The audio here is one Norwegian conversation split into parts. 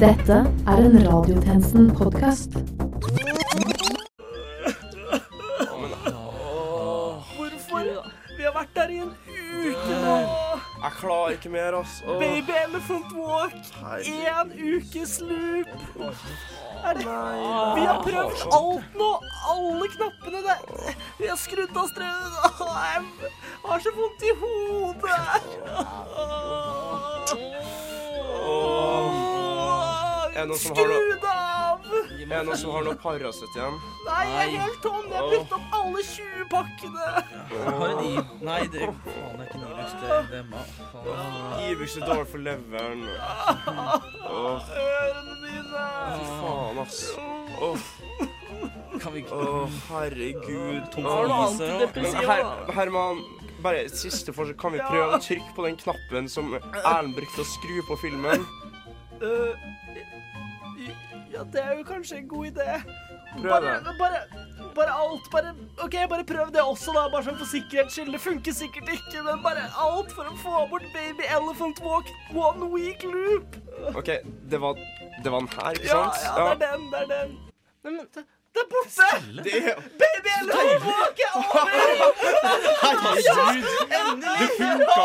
Dette er en Radiotjenesten-podkast. Hvorfor? Vi har vært der i en uke nå. Jeg klarer ikke mer, ass. Åh. Baby Elephant Walk. Én ukes loop. Er det? Vi har prøvd alt nå. Alle knappene. der. Vi har skrudd av strømmen. Jeg har så vondt i hodet. Er det noen som har noe- Skru det av! Er det noen som har noe Paracet igjen? Nei, jeg er helt tom. Jeg har brukt opp alle 20 pakkene. Nei, det faen, det er ikke Nilux. Det, er ma... Faen. Ibux er dårlig for leveren. Ørene mine. fy faen, ass. Åh, Kan vi ikke åh, herregud. Tom for Herman, bare et siste forsøk. Kan vi prøve å trykke på den knappen som Erlend brukte å skru på filmen? Øh, ja, det er jo kanskje en god idé. Prøv Bare, det. bare, bare alt. Bare, OK, bare prøv det også, da. Bare sånn for sikkerhets skyld. Det funker sikkert ikke, men bare alt for å få bort Baby Elephant Walk one week loop. OK, det var, det var den her, ikke Ja, sant? ja, det er den. Det er den. Nei, men det, det er borte! Det er Baby Elephant Walk er over! Det funka.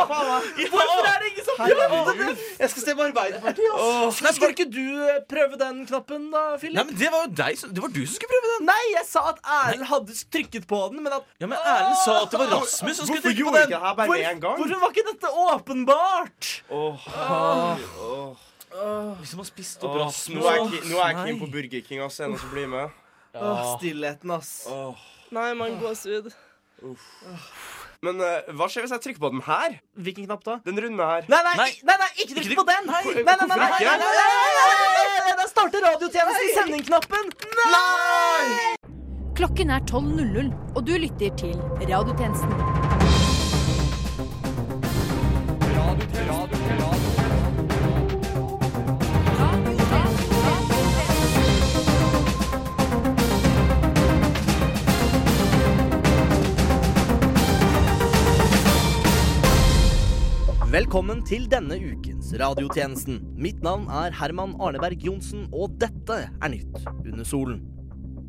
Hvorfor er det ingen som prøvde det? Jeg skal stemme Arbeiderpartiet. Skulle ikke du eh, prøve den knappen, da, Philip? Nei, men det var jo deg som Det var du som skulle prøve den. Nei, jeg sa at Erlend hadde trykket på den, men at Ja, men Erlend sa at det var Rasmus som skulle trykke på den. en? Hvorfor var ikke dette åpenbart? Hvis åh. Liksom har spist opp Rasmus. Nå er jeg keen på Burger King, det noen som blir med? Åh, stillheten, ass. Åh. Nei, man gåsehud. Men eh, hva skjer hvis jeg trykker på den her? Hvilken knapp da? Den runde her. Nei, nei, Nei. nei, nei ikke trykk på den! Nei. Nei, nei, nei, nei, nei, nei, nei, nei, nei, nei, Da starter radiotjenesten sendingknappen. Nei! Klokken er 12.00, og du lytter til Radiotjenesten. Velkommen til denne ukens radiotjenesten. Mitt navn er Herman Arneberg Johnsen, og dette er Nytt under solen.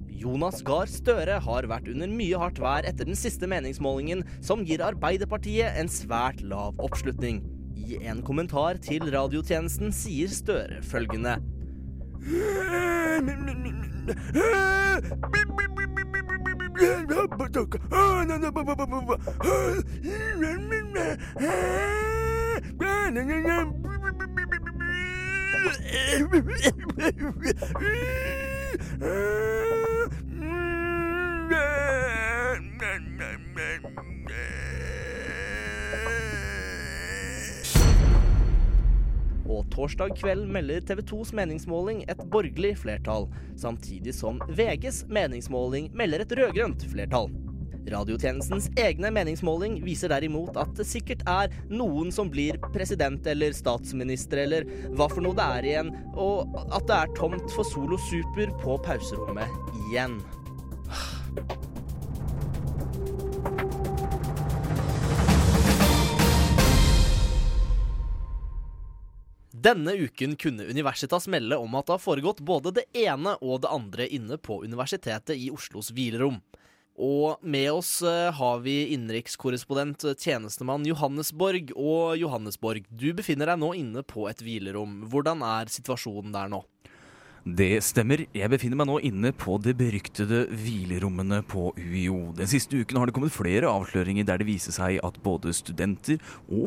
Jonas Gahr Støre har vært under mye hardt vær etter den siste meningsmålingen, som gir Arbeiderpartiet en svært lav oppslutning. I en kommentar til radiotjenesten sier Støre følgende. Og torsdag kveld melder TV 2s meningsmåling et borgerlig flertall, samtidig som VGs meningsmåling melder et rød-grønt flertall. Radiotjenestens egne meningsmåling viser derimot at det sikkert er noen som blir president eller statsminister eller hva for noe det er igjen, og at det er tomt for Solo Super på pauserommet igjen. Denne uken kunne Universitas melde om at det har foregått både det ene og det andre inne på Universitetet i Oslos hvilerom. Og med oss eh, har vi innenrikskorrespondent, eh, tjenestemann Johannes Borg. Og Johannes Borg, du befinner deg nå inne på et hvilerom. Hvordan er situasjonen der nå? Det stemmer. Jeg befinner meg nå inne på det beryktede hvilerommene på UiO. Den siste uken har det kommet flere avsløringer der det viser seg at både studenter og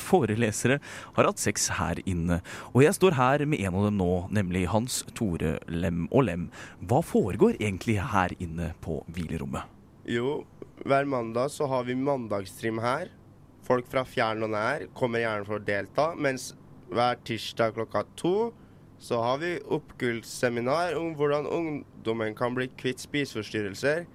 forelesere har hatt sex her inne. Og jeg står her med en av dem nå, nemlig Hans Tore Lem og Lem. Hva foregår egentlig her inne på hvilerommet? Jo, hver mandag så har vi mandagstrim her. Folk fra fjern og nær kommer gjerne for å delta, mens hver tirsdag klokka to så har vi oppgulsseminar om hvordan ungdommen kan bli kvitt spiseforstyrrelser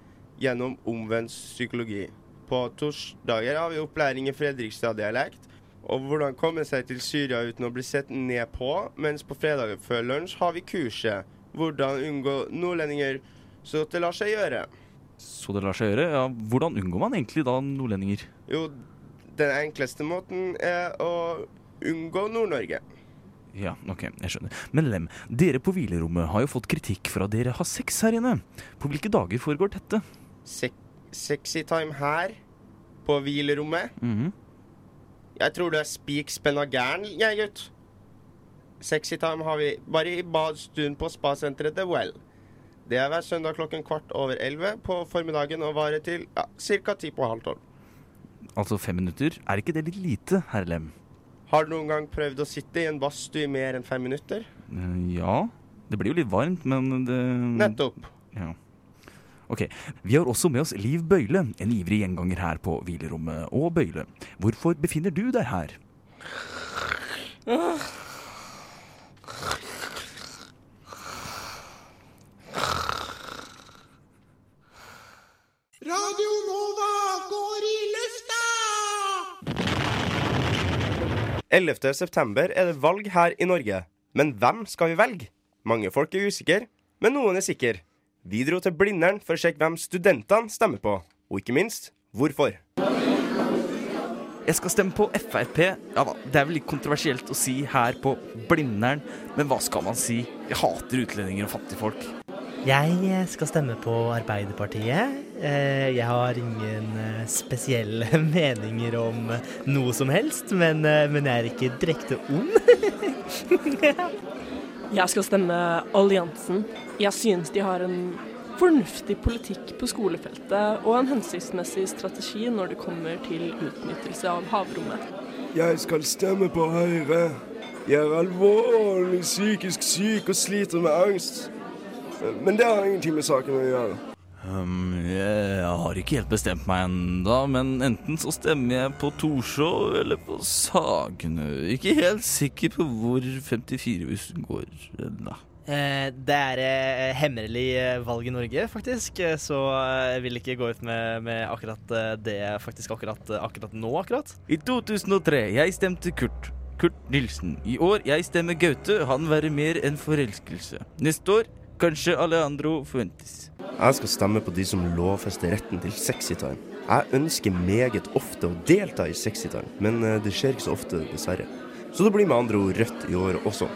gjennom omvendt psykologi. På torsdager har vi opplæring i Fredrikstad-dialekt og hvordan komme seg til Syria uten å bli sett ned på, mens på fredager før lunsj har vi kurset hvordan unngå nordlendinger så det lar seg gjøre. Så det lar seg gjøre. Ja, hvordan unngår man egentlig da nordlendinger? Jo, den enkleste måten er å unngå Nord-Norge. Ja, ok, jeg skjønner. Men Lem, dere på hvilerommet har jo fått kritikk for at dere har sex her inne. På hvilke dager foregår dette? Se sexy time her, på hvilerommet. Mhm. Jeg tror du er spik spenna gæren, jeg, gutt. Sexy time har vi bare i badstuen på spasenteret The Well. Det er hver søndag klokken kvart over elleve på formiddagen og varer til ja, ca. ti på halv tolv. Altså fem minutter. Er ikke det litt lite, herr Lem? Har du noen gang prøvd å sitte i en badstue i mer enn fem minutter? Eh, ja. Det blir jo litt varmt, men det Nettopp. Ja. Ok, Vi har også med oss Liv Bøyle, en ivrig gjenganger her på hvilerommet. Og Bøyle, hvorfor befinner du deg her? Radio Nova går i lufta! 11. september er det valg her i Norge. Men hvem skal vi velge? Mange folk er usikre, men noen er sikre. Vi dro til Blindern for å sjekke hvem studentene stemmer på, og ikke minst hvorfor. Jeg skal stemme på Frp. Ja da, Det er vel litt kontroversielt å si her på Blindern, men hva skal man si? Jeg hater utlendinger og fattigfolk. Jeg skal stemme på Arbeiderpartiet. Eh, Jeg har ingen eh, spesielle meninger om noe som helst, men, eh, men jeg er ikke direkte ond. Jeg skal stemme Alliansen. Jeg synes de har en fornuftig politikk på skolefeltet og en hensiktsmessig strategi når det kommer til utnyttelse av havrommet. Jeg skal stemme på Høyre. Jeg er alvorlig psykisk syk og sliter med angst. Men det har ingenting med saken å gjøre. Um, jeg har ikke helt bestemt meg ennå, men enten så stemmer jeg på Torshov eller på Sagene. Ikke helt sikker på hvor 54-bussen går ennå. Eh, Det er eh, hemmelig eh, valg i Norge, faktisk, så eh, jeg vil ikke gå ut med, med akkurat eh, det faktisk akkurat, eh, akkurat nå, akkurat. I 2003 jeg stemte Kurt. Kurt Nilsen. I år jeg stemmer Gaute. Han være mer enn forelskelse. Neste år kanskje Alejandro Fuentes. Jeg skal stemme på de som lovfester retten til sexytime. Jeg ønsker meget ofte å delta i sexytime, men eh, det skjer ikke så ofte, dessverre. Så det blir med andre ord rødt i år også.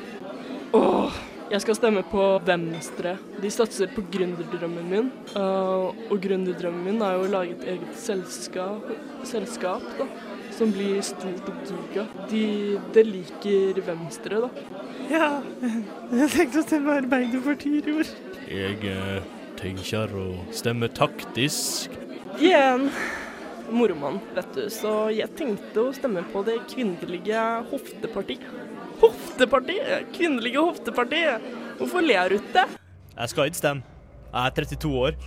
Åh, jeg skal stemme på Venstre. De satser på gründerdrømmen min. Uh, og gründerdrømmen min er jo å lage et eget selskap, selskap da, som blir stort og giga. De, det liker Venstre, da. Ja, jeg tenkte å stemme Arbeiderpartiet i år. Jeg eh, tenker å stemme taktisk. De er en mormann, vet du, så jeg tenkte å stemme på det kvinnelige hoftepartiet. Hoftepartiet! Kvinnelige hoftepartiet! Hvorfor ler du ikke? Jeg skal ikke stemme. Jeg er 32 år.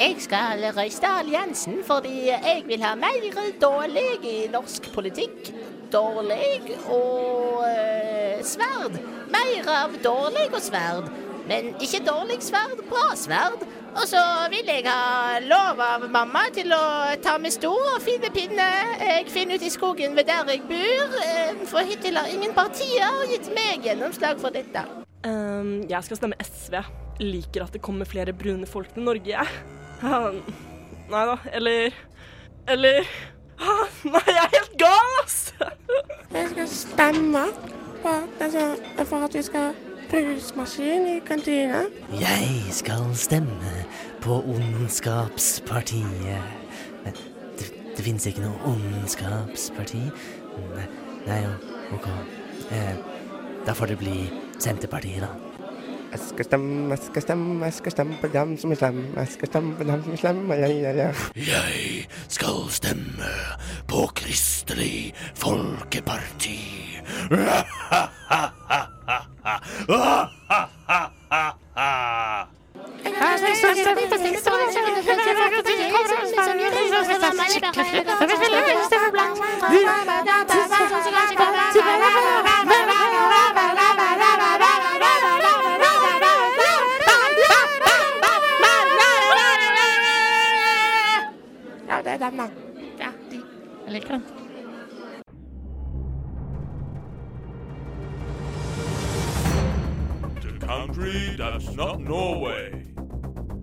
Jeg skal røyste Alliansen fordi jeg vil ha mer dårlig i norsk politikk. Dårlig og eh, sverd. Mer av dårlig og sverd. Men ikke dårlig sverd, bra sverd. Og så vil jeg ha lov av mamma til å ta med stor og fine pinne jeg finner ute i skogen ved der jeg bor. eh, For hittil har ingen partier gitt meg gjennomslag for dette. Um, jeg skal stemme SV. Liker at det kommer flere brune folk til Norge, jeg. Nei da, eller Eller Ah, Nei, jeg er helt gal, ass! Jeg skal stemme på, altså, for at vi skal brusmaskin i kantina. Jeg skal stemme på Ondskapspartiet. Det, det finnes ikke noe ondskapsparti. Nei OK. Eh, da får det bli Senterpartiet, da. Jeg skal stemme, jeg skal stemme, jeg skal stemme på dem som er slemme. Jeg skal stemme på dem som er Jeg. The country that's not Norway.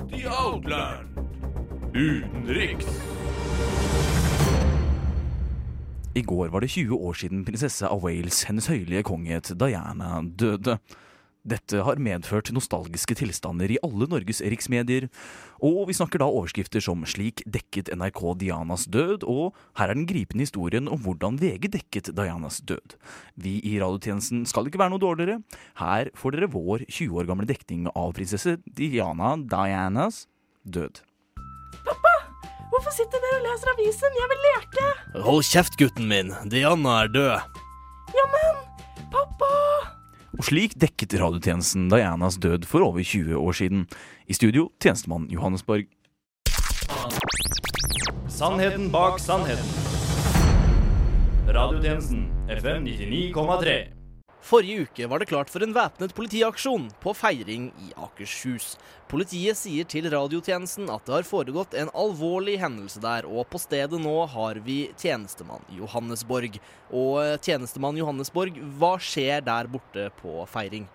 The Outland. Utenriks. I går var det 20 år siden prinsesse av Wales, hennes høylige konghet Diana, døde. Dette har medført nostalgiske tilstander i alle Norges riksmedier, og vi snakker da overskrifter som 'Slik dekket NRK Dianas død', og 'Her er den gripende historien om hvordan VG dekket Dianas død'. Vi i radiotjenesten skal ikke være noe dårligere. Her får dere vår 20 år gamle dekning av prinsesse Diana Dianas død. Pappa! Hvorfor sitter dere og leser avisen? Jeg vil leke! Hold kjeft, gutten min. Diana er død. Ja, men Pappa! Og slik dekket radiotjenesten Dianas død for over 20 år siden. I studio tjenestemann Johannes Borg. Sannheten bak sannheten. Radiotjenesten FM 99,3. Forrige uke var det klart for en væpnet politiaksjon på Feiring i Akershus. Politiet sier til radiotjenesten at det har foregått en alvorlig hendelse der, og på stedet nå har vi tjenestemann Johannesborg. Og eh, tjenestemann Johannesborg, hva skjer der borte på Feiring?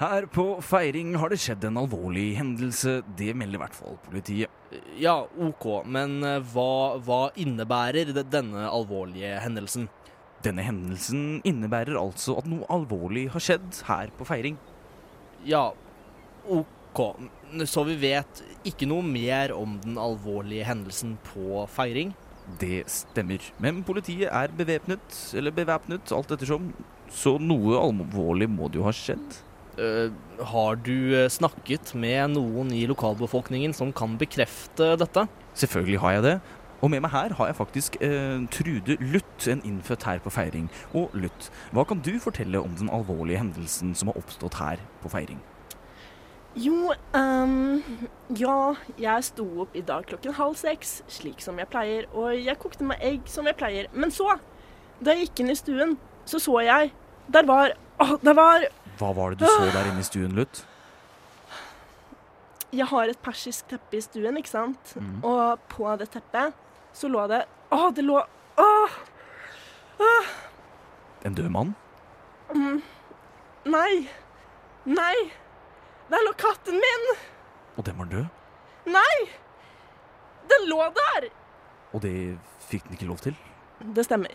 Her på Feiring har det skjedd en alvorlig hendelse. Det melder i hvert fall politiet. Ja, OK, men eh, hva, hva innebærer denne alvorlige hendelsen? Denne hendelsen innebærer altså at noe alvorlig har skjedd her på Feiring. Ja, OK. Så vi vet ikke noe mer om den alvorlige hendelsen på Feiring? Det stemmer. Men politiet er bevæpnet, eller bevæpnet, alt ettersom. Så noe alvorlig må det jo ha skjedd. Uh, har du eh, snakket med noen i lokalbefolkningen som kan bekrefte dette? Selvfølgelig har jeg det. Og med meg her har jeg faktisk eh, Trude Luth, en innfødt her på Feiring. Og Luth, hva kan du fortelle om den alvorlige hendelsen som har oppstått her på Feiring? Jo, um, ja, jeg sto opp i dag klokken halv seks, slik som jeg pleier, og jeg kokte meg egg som jeg pleier. Men så, da jeg gikk inn i stuen, så så jeg Der var Å, der var Hva var det du så der inne i stuen, Luth? Jeg har et persisk teppe i stuen, ikke sant? Mm. Og på det teppet så lå det Å, det lå Å! Åh! En død mann? Mm. Nei. Nei. Der lå katten min. Og den var død? Nei! Den lå der. Og det fikk den ikke lov til? Det stemmer.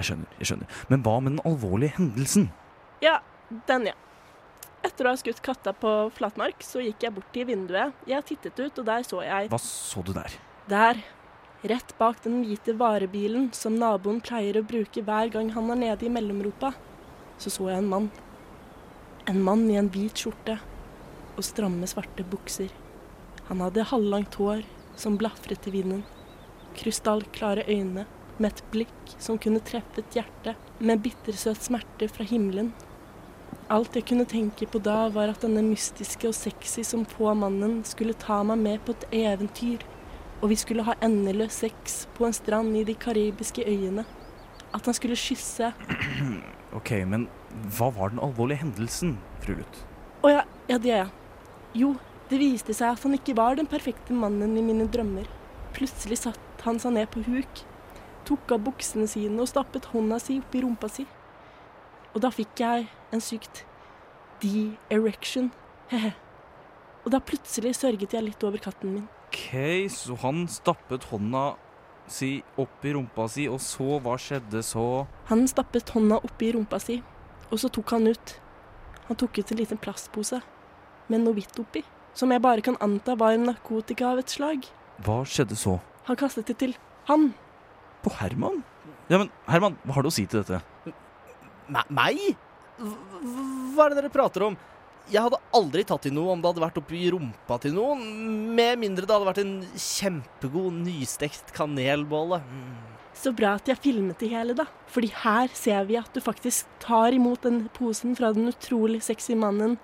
Jeg skjønner. jeg skjønner. Men hva med den alvorlige hendelsen? Ja, den, ja. Etter å ha skutt katta på flatmark, så gikk jeg bort til vinduet. Jeg tittet ut, og der så jeg Hva så du der? Der, rett bak den hvite varebilen som naboen pleier å bruke hver gang han er nede i mellomropa, så så jeg en mann. En mann i en hvit skjorte og stramme, svarte bukser. Han hadde halvlangt hår som blafret i vinden. Krystallklare øyne med et blikk som kunne treffe et hjerte med bittersøt smerte fra himmelen. Alt jeg kunne tenke på da, var at denne mystiske og sexy som på mannen skulle ta meg med på et eventyr, og vi skulle ha endeløs sex på en strand i de karibiske øyene. At han skulle kysse Ok, men hva var den alvorlige hendelsen, fru Luth? Å ja, ja, det ja. Jo, det viste seg at han ikke var den perfekte mannen i mine drømmer. Plutselig satt han seg ned på huk, tok av buksene sine og stappet hånda si opp i rumpa si. Og da fikk jeg en sykt de-erection. Og da plutselig sørget jeg litt over katten min. Ok, så han stappet hånda si opp i rumpa si, og så hva skjedde så? Han stappet hånda oppi rumpa si, og så tok han ut Han tok ut en liten plastpose med noe hvitt oppi, som jeg bare kan anta var en narkotika av et slag. Hva skjedde så? Han kastet det til han. På Herman? Ja, men Herman, hva har du å si til dette? Me- meg? Hva er det dere prater om? Jeg hadde aldri tatt i noe om det hadde vært oppi rumpa til noen, med mindre det hadde vært en kjempegod nystekt kanelbolle. Mm. Så bra at jeg filmet det hele, da. Fordi her ser vi at du faktisk tar imot den posen fra den utrolig sexy mannen.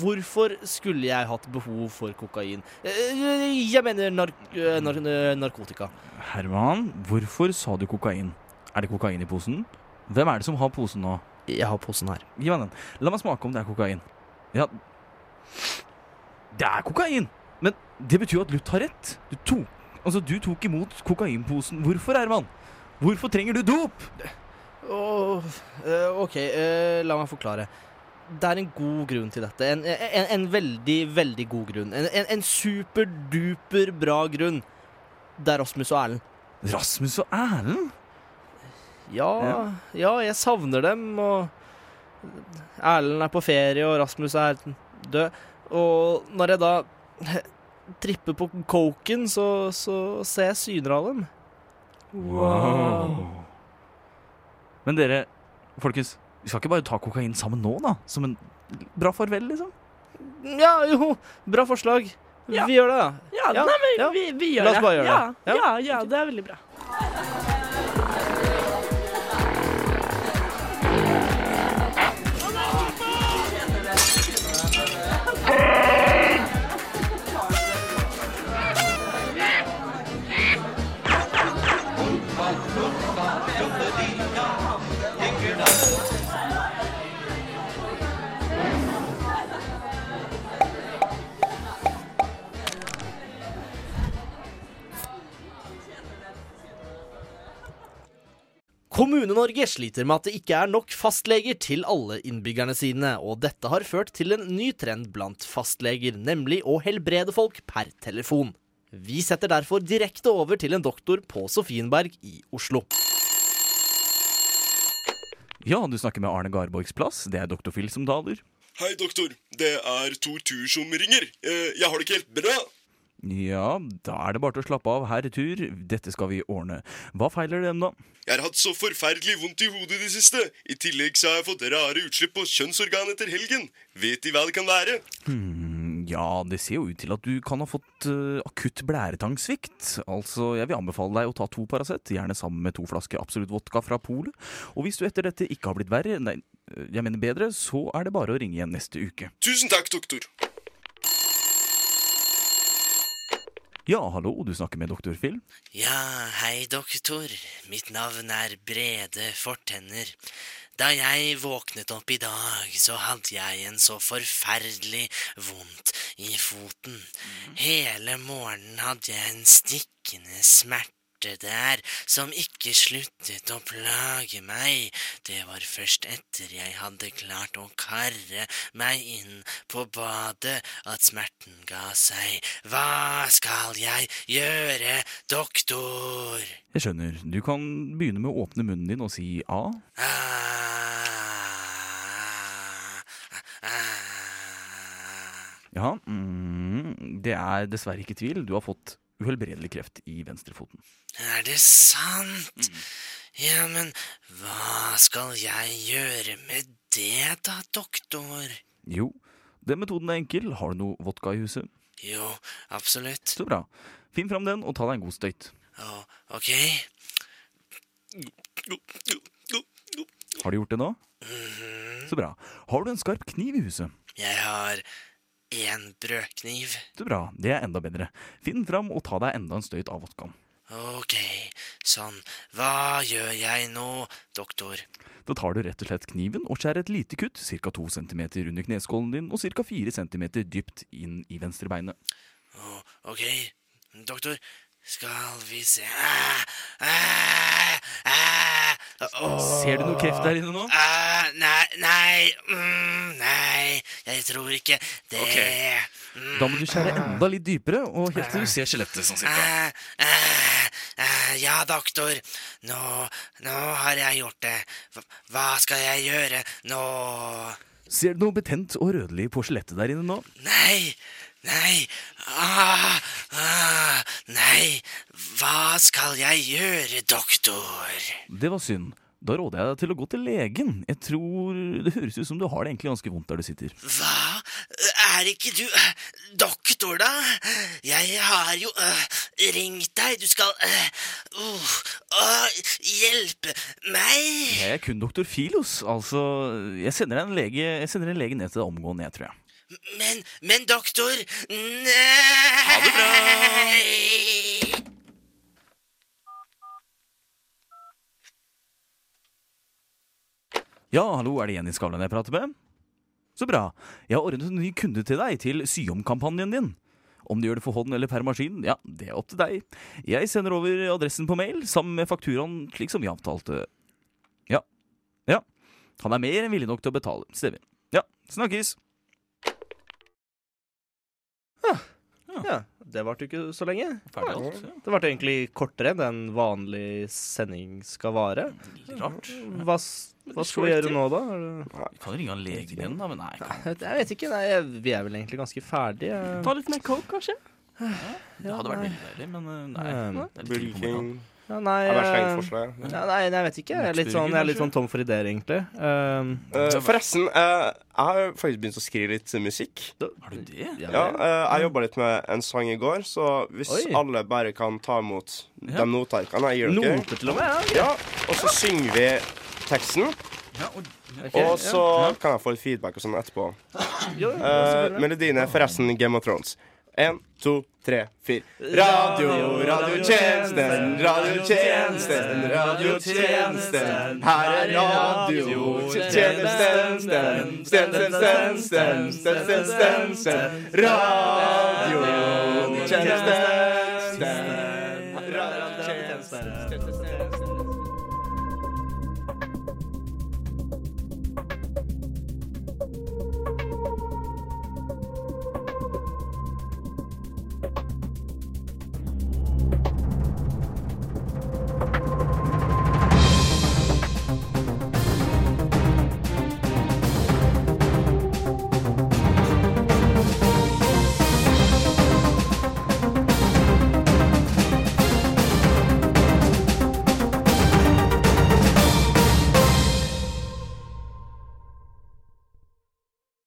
Hvorfor skulle jeg hatt behov for kokain? Eh, Jeg mener nark nark eh, narkotika. Herman, hvorfor sa du kokain? Er det kokain i posen? Hvem er det som har posen nå? Jeg har posen her. Gi meg den. La meg smake om det er kokain. Ja Det er kokain! Men det betyr jo at Luth har rett. Du tok, altså, du tok imot kokainposen. Hvorfor, Herman? Hvorfor trenger du dop? Eh, OK, eh, la meg forklare. Det er en god grunn til dette. En, en, en veldig, veldig god grunn. En, en, en superduper bra grunn. Det er Rasmus og Erlend. Rasmus og Erlend? Ja, ja, jeg savner dem, og Erlend er på ferie, og Rasmus er død. Og når jeg da tripper på coken, så, så ser jeg syner av dem. Wow. Men dere, folkens, vi skal ikke bare ta kokain sammen nå, da? Som en bra farvel, liksom? Ja, jo, bra forslag. Ja. Vi gjør det, da. Ja, nei, men vi, vi gjør La oss det. bare gjøre ja, det. Ja, ja, det er veldig bra. Kommune-Norge sliter med at det ikke er nok fastleger til alle innbyggerne sine, og dette har ført til en ny trend blant fastleger, nemlig å helbrede folk per telefon. Vi setter derfor direkte over til en doktor på Sofienberg i Oslo. Ja, du snakker med Arne Garborgs plass. Det er doktor Phil som taler. Hei, doktor. Det er Tor Tur som ringer. Eh, Jeg har det ikke helt bra. Ja, da er det bare til å slappe av, herr Tur. Dette skal vi ordne. Hva feiler dem, da? Jeg har hatt så forferdelig vondt i hodet i det siste. I tillegg så har jeg fått rare utslipp på kjønnsorganet etter helgen. Vet De hva det kan være? Hmm, ja, det ser jo ut til at du kan ha fått uh, akutt blæretangsvikt. Altså, jeg vil anbefale deg å ta to Paracet, gjerne sammen med to flasker Absolutt vodka fra polet. Og hvis du etter dette ikke har blitt verre, nei, eh, jeg mener bedre, så er det bare å ringe igjen neste uke. Tusen takk, doktor. Ja, hallo, du snakker med doktor Phil. Ja, hei doktor. Mitt navn er Brede Fortenner. Da jeg våknet opp i dag, så hadde jeg en så forferdelig vondt i foten. Hele morgenen hadde jeg en stikkende smerte der som ikke sluttet å plage meg. Det var først etter jeg hadde klart å karre meg inn på badet at smerten ga seg. Hva skal jeg gjøre, doktor? Jeg skjønner, du kan begynne med å åpne munnen din og si A. Ja, mm, det er dessverre ikke tvil. Du har fått uhelbredelig kreft i venstrefoten. Er det sant? Ja, men hva skal jeg gjøre med det da, doktor? Jo, den metoden er enkel. Har du noe vodka i huset? Jo, absolutt. Så bra. Finn fram den og ta deg en god støyt. Å, ok. Har du gjort det nå? Så bra. Har du en skarp kniv i huset? Jeg har én brødkniv. Så bra. Det er enda bedre. Finn fram og ta deg enda en støyt av vodkaen. Ok, sånn. Hva gjør jeg nå, doktor? Da tar du rett og slett kniven og skjærer et lite kutt, ca. 2 cm under kneskålen din og ca. 4 cm dypt inn i venstrebeinet. Oh, ok, doktor. Skal vi se ah, ah, ah, Oh. Ser du noe kreft der inne nå? Ah, nei, nei, mm, nei, jeg tror ikke det. Okay. Da må du skjære enda litt dypere, og helt til du ser skjelettet sånn cirka. ah, ah, ja, doktor. Nå, nå har jeg gjort det. Hva, skal jeg gjøre nå? Ser du noe betent og rødlig på skjelettet der inne nå? Nei, nei, ah. Hva skal jeg gjøre, doktor? Det var synd. Da råder jeg deg til å gå til legen. Jeg tror Det høres ut som du har det egentlig ganske vondt der du sitter. Hva? Er ikke du øh, doktor, da? Jeg har jo uh, ringt deg. Du skal uh, uh, øh, hjelpe meg. Jeg er kun doktor Filos. Altså, jeg sender en lege Jeg sender en lege ned til deg omgående, jeg tror jeg. Men, men doktor Nei! Ha det bra! Ja, hallo, er det Jenny Skavlan jeg prater med? Så bra. Jeg har ordnet en ny kunde til deg til syomkampanjen din. Om du gjør det for hånd eller per maskin, ja, det er opp til deg. Jeg sender over adressen på mail sammen med fakturaen slik som vi avtalte. Ja. Ja. Han er mer enn villig nok til å betale. Stemmer. Ja, snakkes. Ja. Ja, Det varte jo ikke så lenge. Ferdig alt, ja. Det varte egentlig kortere enn en vanlig sending skal vare. Rart. Hva, hva skal vi gjøre nå, da? Vi kan ringe han legen igjen, da, men nei. nei Jeg vet ikke. Nei, vi er vel egentlig ganske ferdige. Ta litt mer coke, kanskje? Det hadde vært veldig deilig, men uh, nei. Det er litt Burger Ja, nei, Jeg eh, forslag. Ja, nei, nei, jeg vet ikke. Jeg er litt sånn, er litt sånn tom for ideer, egentlig. Um, uh, forresten, uh, jeg har faktisk begynt å skrive litt musikk. Har du det? Ja, uh, jeg jobba litt med en sang i går, så hvis Oi. alle bare kan ta imot Ja. de notearkene jeg gir dere Noter til og med? Ja, og så synger vi teksten. Ja, og, okay, Og så ja. kan jeg få litt feedback og sånn etterpå. Jo, jo, Eh, melodien er forresten Game of Thrones. En, to, tre, fire. Radio, radiotjenesten, radiotjenesten, radiotjenesten. Her er radiotjenesten, sten, sten, sten, sten, sten, sten, sten. Radiotjenesten, sten, radiotjenesten.